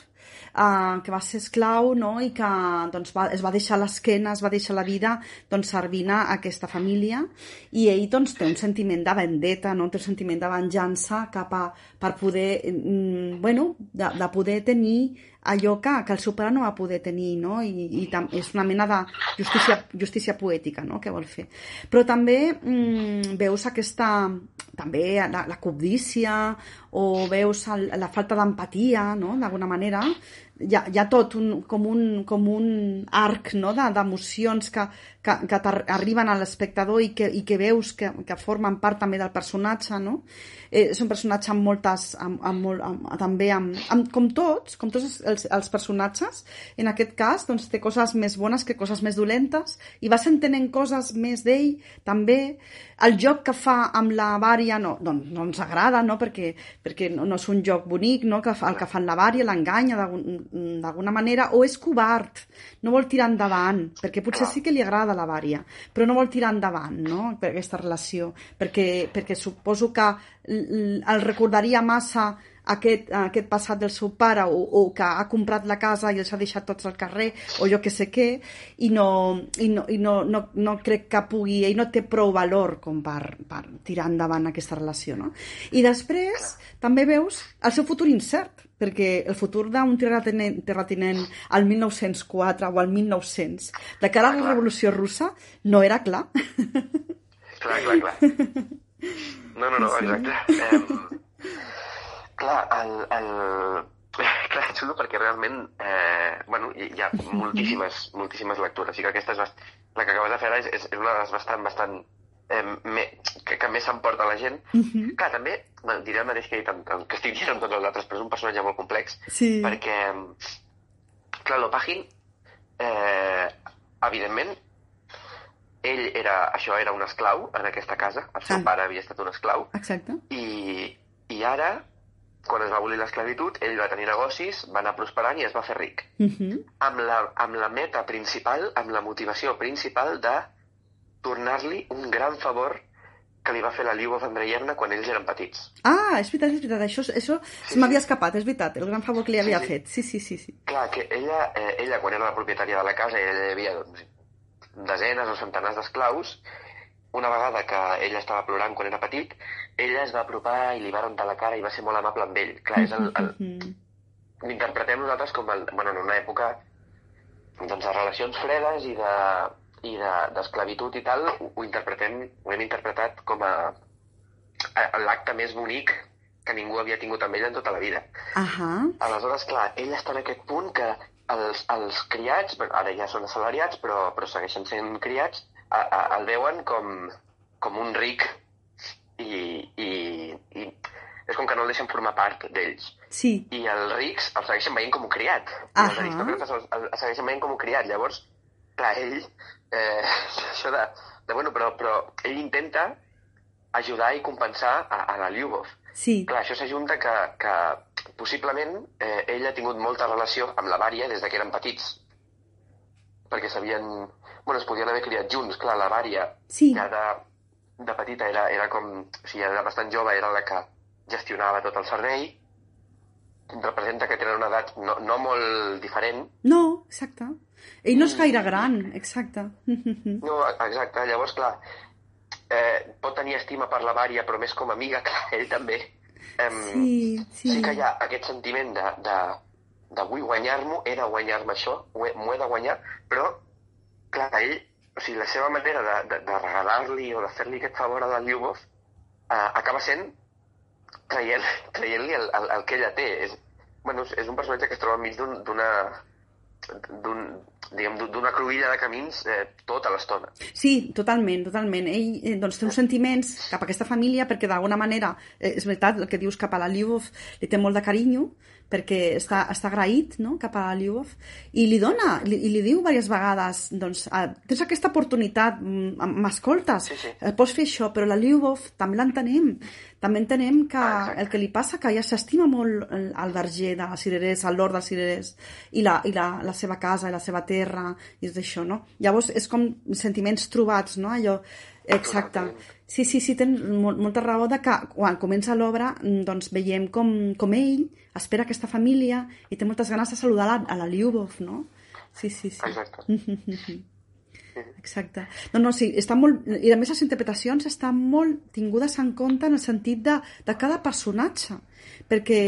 eh, que va ser esclau no? i que doncs, va, es va deixar l'esquena, es va deixar la vida doncs, servint a aquesta família i ell doncs, té un sentiment de vendetta, no? té un sentiment de venjança cap a, per poder, mm, bueno, de, de poder tenir allò que, que el seu pare no va poder tenir, no? I, i tam, és una mena de justícia, justícia poètica, no?, que vol fer. Però també mm, veus aquesta, també la, la cobdícia, o veus el, la falta d'empatia, no?, d'alguna manera, hi ha, hi ha tot un, com, un, com un arc no? d'emocions que, que, que arriben a l'espectador i, que, i que veus que, que formen part també del personatge, no? Eh, és un personatge amb moltes, amb, amb, amb, amb, també amb, amb, com tots, com tots els, els personatges, en aquest cas doncs, té coses més bones que coses més dolentes i vas entenent coses més d'ell també. El joc que fa amb la Vària no, doncs, no ens agrada, no? perquè, perquè no, no és un joc bonic, no? que fa, el que fa la Vària l'enganya d'alguna manera, o és covard, no vol tirar endavant, perquè potser sí que li agrada la Vària, però no vol tirar endavant no? per aquesta relació, perquè, perquè suposo que el recordaria massa aquest, aquest passat del seu pare o, o que ha comprat la casa i els ha deixat tots al carrer o jo que sé què i no, i no, i no, no, no crec que pugui, ell no té prou valor com per, per tirar endavant aquesta relació no? i després també veus el seu futur incert perquè el futur d'un terratinent, terratinent al 1904 o al 1900 de cara a la revolució russa no era clar. Clar, clar, clar. No, no, no, exacte. Eh, Clar, el, el... Clar, és xulo perquè realment eh, bueno, hi, hi ha moltíssimes, moltíssimes lectures. I que aquesta és bast... la que acabes de fer ara és, és una de les bastant, bastant eh, me, que, que més s'emporta la gent. Uh -huh. Clar, també, bueno, diré el mateix que, dit, que estic dient amb tots els altres, però és un personatge molt complex, sí. perquè clar, Lopagin, eh, evidentment, ell era, això era un esclau en aquesta casa, el seu Ah. pare havia estat un esclau, Exacte. i, i ara, quan es va abolir l'esclavitud, ell va tenir negocis, va anar prosperant i es va fer ric. Uh -huh. Amb la, amb la meta principal, amb la motivació principal de tornar-li un gran favor que li va fer la Lyubov Andreyevna quan ells eren petits. Ah, és veritat, és veritat. Això, això se m'havia escapat, és veritat. El gran favor que li havia Sí, sí. fet. Sí, sí, sí. sí. Clar, que ella, eh, ella quan era la propietària de la casa, ella havia doncs, desenes o centenars d'esclaus, una vegada que ella estava plorant quan era petit, ella es va apropar i li va rentar la cara i va ser molt amable amb ell. Clar, és el, el, l'interpretem nosaltres com el, bueno, en una època doncs, de relacions fredes i de i de- d'esclavitud i tal, ho, ho interpretem, ho hem interpretat com a, a l'acte més bonic que ningú havia tingut amb ella en tota la vida. Ahà. Aleshores, clar, ell està en aquest punt que els, els criats, ara ja són assalariats, però, però segueixen sent criats, a, a, el veuen com, com un ric i, i, i és com que no el deixen formar part d'ells. Sí. I els rics el segueixen veient com un criat. I Ahà. els aristòcrates el, el, el segueixen veient com un criat. Llavors, clar, ell, eh, això de, de bueno, però, però ell intenta ajudar i compensar a, a la Lyubov. Sí. Clar, això s'ajunta que, que possiblement eh, ell ha tingut molta relació amb la Vària des de que eren petits. Perquè s'havien... Bueno, es podien haver criat junts. Clar, la Vària Sí. ja de, de petita era, era com... O sigui, era bastant jove, era la que gestionava tot el servei. Representa que tenen una edat no, no molt diferent. No, exacte. Ell no és gaire gran, exacte. No, exacte. Llavors, clar, eh, pot tenir estima per la Vària, però més com a amiga, clar, ell també. Em, Sí, sí. sí que hi ha aquest sentiment de, de, de vull guanyar-m'ho, he de guanyar-me això, ho he- m'ho he de guanyar, però, clar, ell, o sigui, la seva manera de, de, de regalar-li o de fer-li aquest favor a la Lyubov eh, acaba sent traient- traient-li el, el, el que ella té. És, bueno, és- un personatge que es troba enmig d'un- d'una d'un, diguem, d'una cruïlla de camins eh, tota l'estona. Sí, totalment, totalment. Ell eh, doncs, té uns sentiments cap a aquesta família perquè d'alguna manera, eh, és veritat el que dius cap a la Lyubov, li té molt de carinyo perquè està, està agraït no? cap a la Lyubov i li dona, li, i li diu diverses vegades doncs, ah, tens aquesta oportunitat, mm, m'escoltes, Sí, sí. eh, pots fer això, però la Lyubov també l'entenem, també entenem que Ah, el que li passa que ella s'estima molt el, el verger de les cirerers, el lord dels cirerers i, la, i la, la seva casa i la seva terra i tot això, no? Llavors és com sentiments trobats, no? Allò, exacte. Sí, sí, sí, tens mol, molta raó de que quan comença l'obra mm, doncs veiem com, com ell espera aquesta família i té moltes ganes de saludar a la, a la Lyubov, no? Sí, sí, sí. Exacte. Exacte. No, no, sí, està molt... I a més les interpretacions estan molt tingudes en compte en el sentit de, de cada personatge perquè,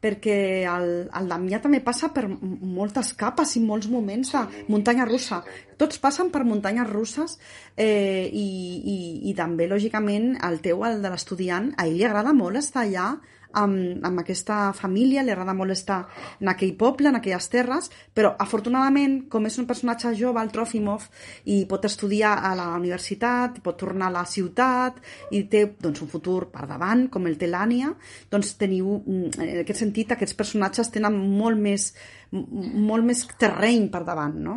perquè el, el Damià també passa per moltes capes i molts moments de muntanya russa. Tots passen per muntanyes russes eh, i, i, i també, lògicament, el teu, el de l'estudiant, a ell li agrada molt estar allà amb, amb aquesta família, li agrada molt estar en aquell poble, en aquelles terres, però afortunadament, com és un personatge jove, el Trofimov, i pot estudiar a la universitat, pot tornar a la ciutat, i té doncs, un futur per davant, com el té l'Ània, doncs teniu, mm, en aquest sentit, aquests personatges tenen molt més, molt més terreny per davant, no?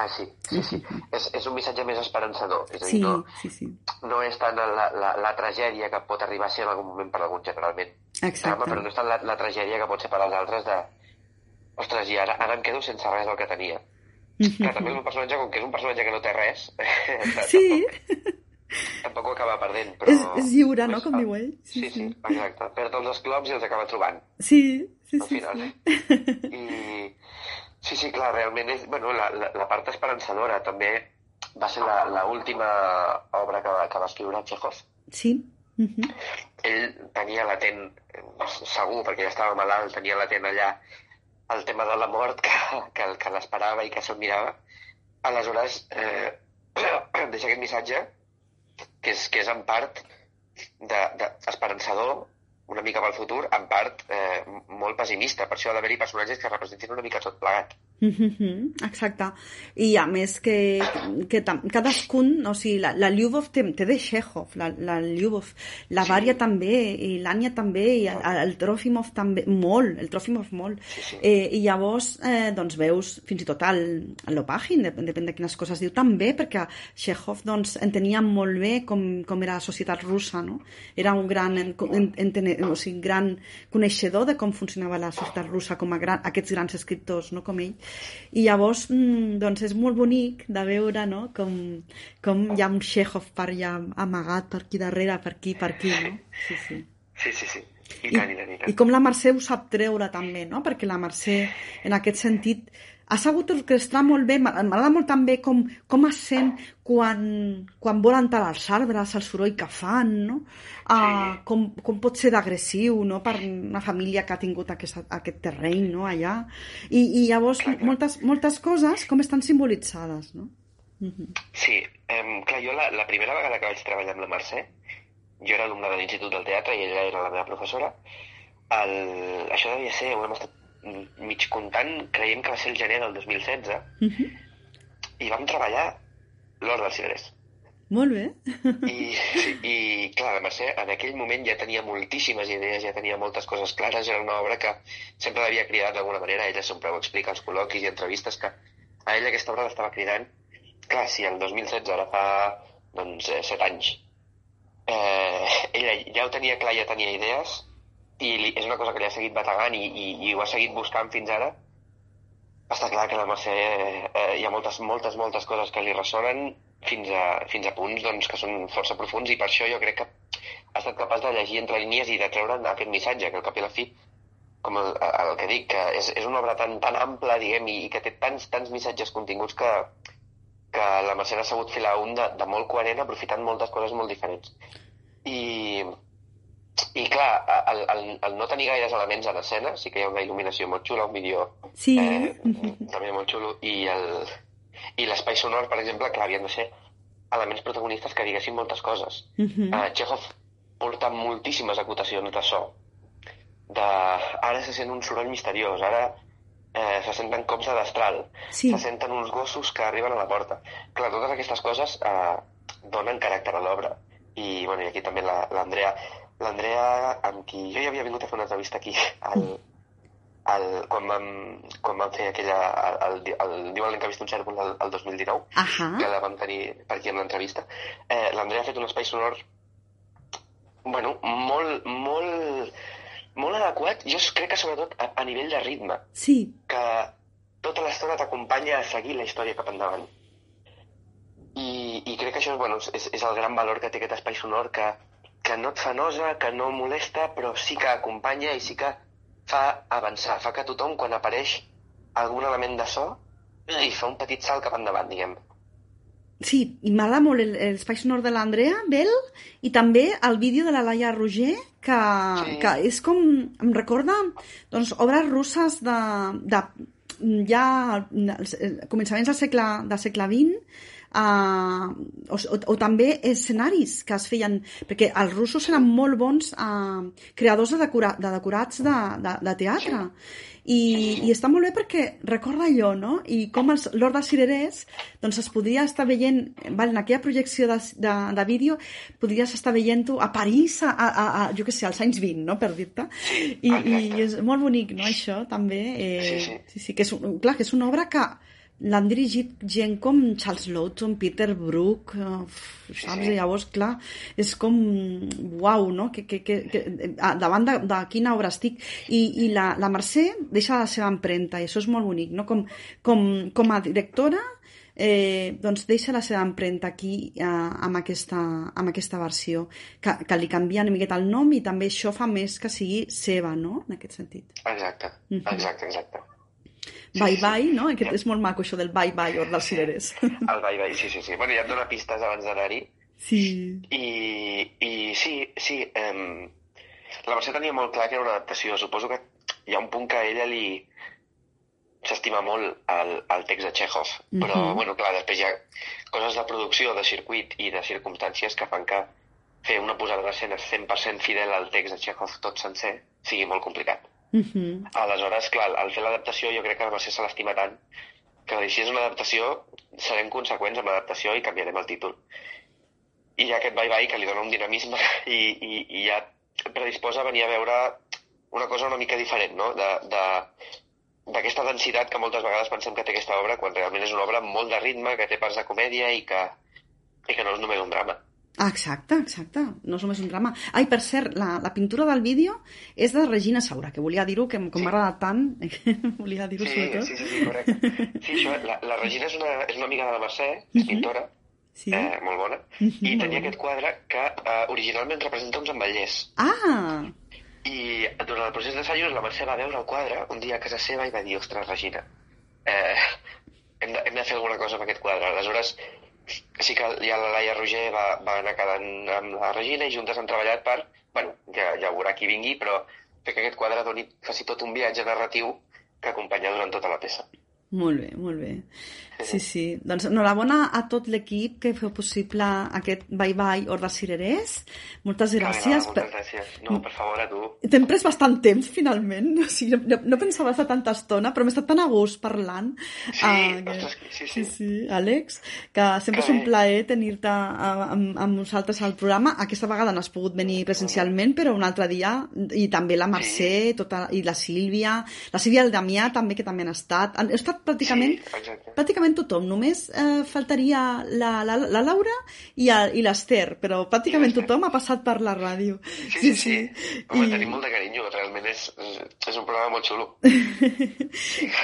Ah, sí, sí, sí. és, és un missatge més esperançador. És a dir, Sí, no, sí, sí. no és tant la, la, la tragèdia que pot arribar a ser en algun moment per algun generalment. Exacte. Però no és tant la, la tragèdia que pot ser per als altres de... Ostres, i ara, ara em quedo sense res del que tenia. Que també és un personatge, com que és un personatge que no té res, Sí, tampoc, tampoc ho acaba perdent. Però... és, és lliure, no?, com diu ell. Sí, sí, exacte. Perd els esclops i els acaba trobant. Sí, sí, al sí. final. sí. I sí, sí, clar, realment és... Bueno, la, la, la part esperançadora també va ser la, la última obra que que va escriure Chekhov. Sí. mhm. Ell tenia latent, eh, segur, perquè ja estava malalt, tenia latent allà el tema de la mort que, que, que l'esperava i que se'l mirava. Aleshores, eh, deixa aquest missatge que és, que és en part de, de esperançador, una mica pel futur, en part eh, molt pessimista. Per això ha d'haver-hi personatges que representin una mica tot plegat. Exacte. I a més que, que cadascun, o sigui, la, la Lyubov té, té de Chekhov, la, la Lyubov, la Varia també, i l'Anya també, i el, el Trofimov també, molt, el Trofimov molt. Sí, sí. Eh, I llavors, eh, doncs veus fins i tot el, el Lopagin, depèn, de quines coses diu, també, perquè Chekhov doncs, entenia molt bé com, com era la societat russa, no? Era un gran, en, en, entene, o sigui, gran coneixedor de com funcionava la societat russa, com a gran, aquests grans escriptors, no? com ell. I llavors, mm, doncs és molt bonic de veure no? com, com hi ha un Chekhov per allà amagat per aquí darrere, per aquí, per aquí, no? Sí, sí. Sí, sí, sí. I, I, tant, i tant, i tant. I com la Mercè ho sap treure també, no? Perquè la Mercè, en aquest sentit, ha sabut orquestrar molt bé, m'a- m'agrada molt també com, com es sent quan, quan volen talar els arbres, el soroll que fan, no? Uh, Sí. com, com pot ser d'agressiu, no?, per una família que ha tingut aquest, aquest terreny, no?, allà. I, i llavors, Clar, clar. moltes, moltes coses com estan simbolitzades, no? Sí, em, clar, jo la, la primera vegada que vaig treballar amb la Mercè, jo era alumne de l'Institut del Teatre i ella era la meva professora, el, això devia ser, ho hem estat mig comptant, creiem que va ser el gener del 2016, Mhm. i vam treballar l'Hort dels Cirerers. Molt bé. I, sí, I, clar, la Mercè en aquell moment ja tenia moltíssimes idees, ja tenia moltes coses clares, era una obra que sempre l'havia cridat d'alguna manera, ella sempre ho explica als col·loquis i entrevistes, que a ella aquesta obra l'estava cridant. Clar, si el 2016 ara fa, doncs, eh, set anys, eh, ella ja ho tenia clar, ja tenia idees, i li, és una cosa que li ha seguit bategant i, i, i ho ha seguit buscant fins ara, està clar que la Mercè eh, hi ha moltes, moltes, moltes coses que li ressonen fins a, fins a punts doncs, que són força profuns i per això jo crec que ha estat capaç de llegir entre línies i de treure'n aquest missatge, que al cap i la fi, com el, el que dic, que és, és una obra tan, tan ampla, diguem, i, i que té tants, tants missatges continguts que, que la Mercè ha sabut filar un de, de molt coherent aprofitant moltes coses molt diferents. I, i clar, el, el, el no tenir gaires elements en escena, sí que hi ha una il·luminació molt xula, un vídeo Sí. eh, també molt xulo, i el i l'espai sonor, per exemple, que havien de ser elements protagonistes que diguessin moltes coses. Mhm. Uh, Chekhov porta moltíssimes acotacions de so. De... Ara se sent un soroll misteriós, ara eh, se senten cops de destral, Sí. se senten uns gossos que arriben a la porta. Clar, totes aquestes coses eh, donen caràcter a l'obra. I, bueno, i aquí també la- l'Andrea, amb qui jo ja havia vingut a fer una entrevista aquí, al, al, quan, vam, quan vam fer aquella, el, el, el Diuen vist un cèrcol el, el 2019, Ahà. que la vam tenir per aquí amb l'entrevista, eh, l'Andrea ha fet un espai sonor bueno, molt, molt, molt adequat, jo crec que sobretot a, a nivell de ritme, Sí. que tota l'estona t'acompanya a seguir la història cap endavant. I, i crec que això bueno, és, és el gran valor que té aquest espai sonor, que, que no et fa nosa, que no molesta, però sí que acompanya i sí que fa avançar, fa que tothom, quan apareix algun element de so, i fa un petit salt cap endavant, diguem. Sí, i m'agrada molt el- l'espai sonor de l'Andrea Bell i també el vídeo de la Laia Roger, que, Sí. que és com... em recorda doncs, obres russes de, de ja als començaments del segle, del segle XX, O, o, o també escenaris que es feien perquè els russos eren molt bons uh, creadors de, decora, de decorats de, de, de teatre i, i està molt bé perquè recorda allò, no? I com els, l'Hort dels Cirerers doncs es podria estar veient, val, en aquella projecció de, de, de vídeo, podries estar veient-ho a París, a, a, a, jo què sé, als anys 20, no?, per dir-te. I, I és molt bonic, no?, això, també. Eh, Sí, sí. sí, sí, que és, un- clar, que és una obra que l'han dirigit gent com Charles Lawton, Peter Brook, uh, saps? I llavors, clar, és com, uau, no? Que, que, que, que, davant de, de quina obra estic. I, i la, la Mercè deixa la seva empremta, i això és molt bonic, no? Com, com, com a directora, eh, doncs deixa la seva empremta aquí eh, amb, aquesta, amb aquesta versió, que, que li canvia una miqueta el nom i també això fa més que sigui seva, no?, en aquest sentit. Exacte, Mhm. exacte, exacte. Bye bye, no? Aquest és molt maco, això del bye bye, Hort dels Cireres. El bye bye, sí, sí, sí. Bueno, ja et dona pistes abans d'anar-hi. Sí. I, I sí, sí, um, la Mercè tenia molt clar que era una adaptació. Suposo que hi ha un punt que a ella li s'estima molt el, el text de Chekhov, però, Mhm. bueno, clar, després hi ha coses de producció, de circuit i de circumstàncies que fan que fer una posada d'escena 100% fidel al text de Chekhov tot sencer sigui molt complicat. Uh -huh. Aleshores, clar, al fer l'adaptació jo crec que la Mercè se l'estima tant que va si és una adaptació, serem conseqüents amb l'adaptació i canviarem el títol. I hi ha aquest bye-bye que li dona un dinamisme i, i, i ja predisposa a venir a veure una cosa una mica diferent, no? De, de, d'aquesta densitat que moltes vegades pensem que té aquesta obra, quan realment és una obra molt de ritme, que té parts de comèdia i que, i que no és només un drama. Ah, exacte, exacte. No és només un drama. Ai, per cert, la, la pintura del vídeo és de Regina Saura, que volia dir-ho, que com Sí. m'ha agradat tant, volia dir-ho Sí, sobretot. sí, sí, sí, correcte. Sí, això, la, la Regina és una, és una amiga de la Mercè, és pintora, Sí. eh, molt bona, i tenia aquest quadre que eh, originalment representa uns ametllers. Ah, I durant el procés d'assajos la Mercè va veure el quadre un dia a casa seva i va dir, ostres, Regina, eh, hem, de, hem de fer alguna cosa amb aquest quadre. Aleshores, sí que ja la Laia Roger va, va anar quedant amb la Regina i juntes han treballat per, bueno, ja, ja veurà qui vingui, però fer que aquest quadre doni, faci tot un viatge narratiu que acompanya durant tota la peça. Molt bé, molt bé. Sí, sí. Doncs enhorabona a tot l'equip que feu possible aquest Bye Bye Horda Cirerers. Moltes gràcies. Moltes gràcies. No, per favor, a tu. T'hem pres bastant temps, finalment. O sigui, no, no pensava estar tanta estona, però m'he estat tan a gust parlant. Sí, Ah, ostres, sí, sí, sí. sí, Àlex, que sempre Que és un plaer tenir-te amb, amb nosaltres al programa. Aquesta vegada no has pogut venir presencialment, però un altre dia, i també la Mercè, tota, i la Sílvia, la Sílvia i el Damià també, que també han estat. Han estat pràcticament, Sí, exacte. pràcticament tothom. Només eh, faltaria la, la, la Laura i, el- i l'Ester, però pràcticament tothom ha passat per la ràdio. Sí, sí, sí. Home, I- tenim molt de carinyo, realment és, és un programa molt xulo.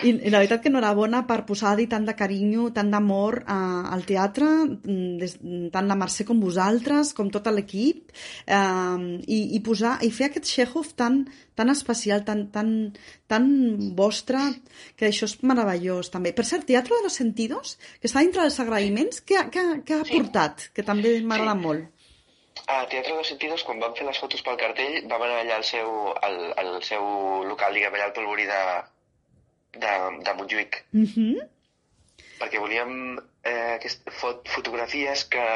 I, I la veritat que enhorabona per posar-hi tant de carinyo, tant d'amor a, al teatre, mm, des, tant la Mercè com vosaltres, com tot l'equip, eh, i, i, posar, i fer aquest Chekhov tan, tan especial, tan, tan, tan vostre, que això és meravellós també. Per cert, Teatro de los Sentidos, que està dintre dels agraïments, què, què, ha- què ha Sí. portat? Que també m'agrada Sí. molt. A Teatre dos Sentidos, quan vam fer les fotos pel cartell, vam anar allà al seu, al, al seu local, diguem, allà al Polvorí de, de, de Montjuïc, Uh -huh. perquè volíem eh, aquest, fot, fotografies que,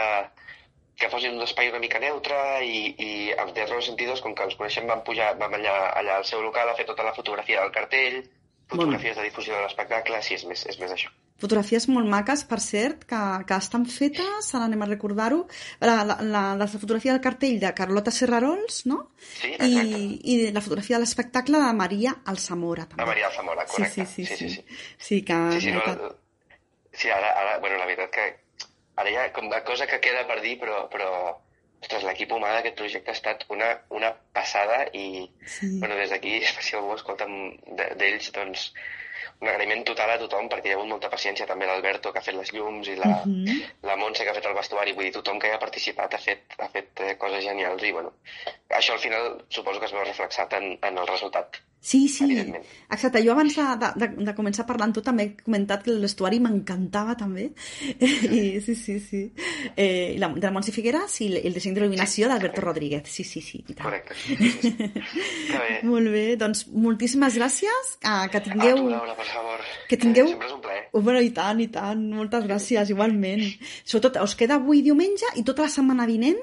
que fossin un espai una mica neutre i, i Teatre dos Sentidos, com que ens coneixem, vam pujar, vam allà, allà al seu local a fer tota la fotografia del cartell, fotografies de difusió de l'espectacle, sí, és més, és més això. Fotografies molt maques, per cert, que, que estan fetes, ara anem a recordar-ho, la, la, la, la fotografia del cartell de Carlota Serrarols, no? Sí, exacte. I, I la fotografia de l'espectacle de Maria Alzamora, també. La Maria Zamora, correcte. Sí, sí, sí. sí, Sí, sí. sí que... Sí, sí, no, la- sí ara, ara, bueno, la veritat que ara hi ha com una cosa que queda per dir, però, però ostres, l'equip humà d'aquest projecte ha estat una, una passada i, Sí. bueno, des d'aquí, si algú escolta de- d'ells, doncs, un agraïment total a tothom, perquè hi ha hagut molta paciència, també l'Alberto, que ha fet les llums, i la, Mhm. la Montse, que ha fet el vestuari, vull dir, tothom que hi ha participat ha fet, ha fet eh, coses genials, i bueno, això al final suposo que es veu reflexat en, en el resultat. Sí, sí, exacte. Jo abans de, de, de començar parlant tu també he comentat que el vestuari m'encantava també. I, sí, sí, sí. Eh, la, de la Montse Figueras i el, disseny d'il·luminació d'Alberto Rodríguez. Sí, sí, sí. I tant. Correcte. Sí, sí, sí. Que bé. Molt bé, doncs moltíssimes gràcies. Ah, que A tingueu... tu, Laura, per favor. Que tingueu- Sempre és un plaer. Oh, bueno, i tant, i tant. Moltes gràcies, igualment. Sobretot, us queda avui diumenge i tota la setmana vinent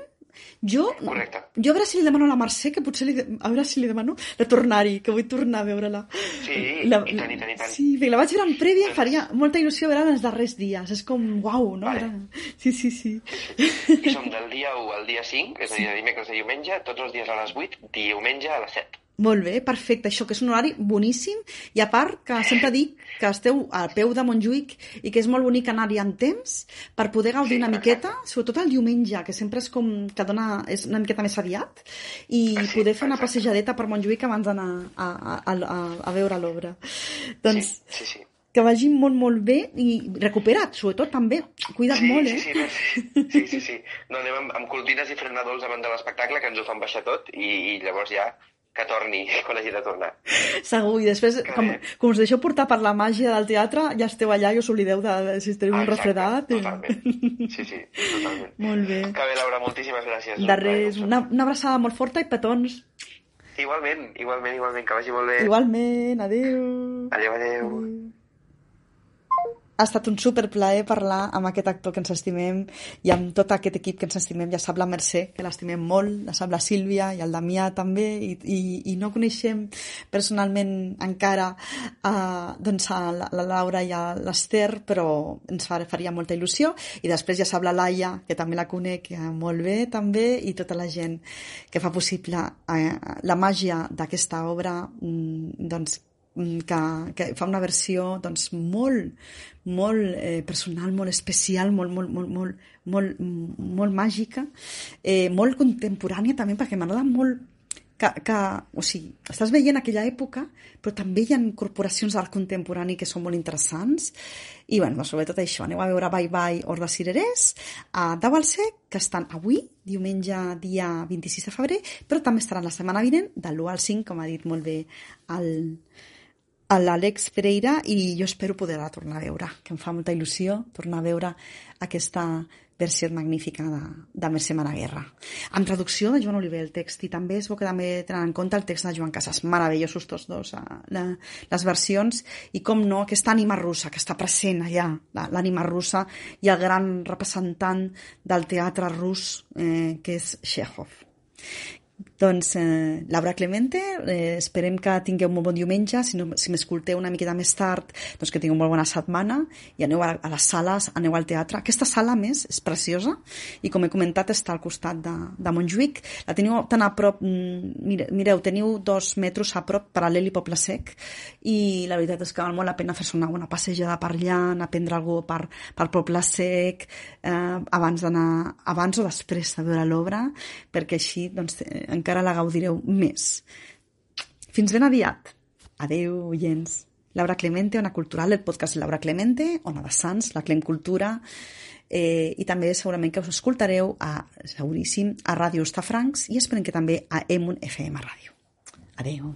jo, Correcte. jo a veure si li demano a la Mercè, que potser li, a veure si li demano de tornar-hi, que vull tornar a veure-la. Sí, la, i tant, i tant, i tant. Sí, perquè la vaig veure en prèvia, faria molta il·lusió veure els darrers dies. És com, uau, no? Vale. Era... Sí, sí, sí. I som del dia 1 al dia 5, és a dir, de dimecres a diumenge, tots els dies a les 8, diumenge a les 7. Molt bé, perfecte. Això que és un horari boníssim i a part que sempre dic que esteu al peu de Montjuïc i que és molt bonic anar-hi en temps per poder gaudir Sí, una miqueta, sobretot el diumenge, que sempre és com que dona, és una miqueta més aviat, i Ah, sí, poder fer una passejadeta per Montjuïc abans d'anar a, a, a, a veure l'obra. Doncs Sí, sí, sí. que vagi molt, molt bé i recupera't, sobretot també. Cuida't sí, molt, sí, eh? sí, merci. sí, sí, sí. No, anem amb, amb cortines i frenadols davant de l'espectacle, que ens ho fan baixar tot, i, i llavors ja que torni quan hagi de tornar. Segur, i després, Que com, bé. com us deixeu portar per la màgia del teatre, ja esteu allà i us oblideu de, de si esteu un Exacte, refredat. Totalment. Sí, sí, totalment. Molt bé. Que bé, Laura, moltíssimes gràcies. De res, una, una abraçada molt forta i petons. Igualment, igualment, igualment, que vagi molt bé. Igualment, adeu. Adéu, adéu. adéu. Ha estat un superplaer parlar amb aquest actor que ens estimem i amb tot aquest equip que ens estimem. Ja sap la Mercè, que l'estimem molt, la sap la Sílvia i el Damià també, i, i, i no coneixem personalment encara uh, doncs a la, la Laura i a l'Ester, però ens faria molta il·lusió. I després ja sap la Laia, que també la conec molt bé també, i tota la gent que fa possible uh, la màgia d'aquesta obra mm, doncs, que, que fa una versió doncs, molt, molt eh, personal, molt especial, molt, molt, molt, molt, molt, molt màgica, eh, molt contemporània també, perquè m'agrada molt que, que, o sigui, estàs veient aquella època, però també hi ha incorporacions d'art contemporani que són molt interessants, i bueno, sobretot això, aneu a veure Bye Bye Or de Cirerers, a Dau al Sec, que estan avui, diumenge dia 26 de febrer, però també estaran la setmana vinent, del 1 al 5, com ha dit molt bé el, a l'Àlex Pereira i jo espero poder-la tornar a veure, que em fa molta il·lusió tornar a veure aquesta versió magnífica de, de Mercè Maraguerra. Amb traducció de Joan Oliver el text i també és bo que també tenen en compte el text de Joan Casas. Meravellosos tots dos, eh, la, les versions i com no, aquesta ànima russa que està present allà, l'ànima russa i el gran representant del teatre rus eh, que és Chekhov. Doncs eh, Laura Clemente, eh, esperem que tingueu molt bon diumenge, si, no, si m'escolteu una miqueta més tard, doncs que tingueu molt bona setmana i aneu a, a les sales, aneu al teatre. Aquesta sala, més, és preciosa i com he comentat està al costat de, de Montjuïc. La teniu tan a prop, mm, mire, mireu, teniu dos metres a prop, paral·lel i Poble Sec i la veritat és que val molt la pena fer-se una bona passejada per allà, anar a prendre alguna per, per Poble Sec, eh, abans d'anar, abans o després de veure l'obra, perquè així doncs, eh, encara la gaudireu més. Fins ben aviat. Adeu, oients. Laura Clemente, Ona Cultural, el podcast Laura Clemente, Ona de Sants, la Clem Cultura, eh, i també segurament que us escoltareu a, seguríssim, a Ràdio Estafrancs i esperem que també a Emun FM Ràdio. Adeu.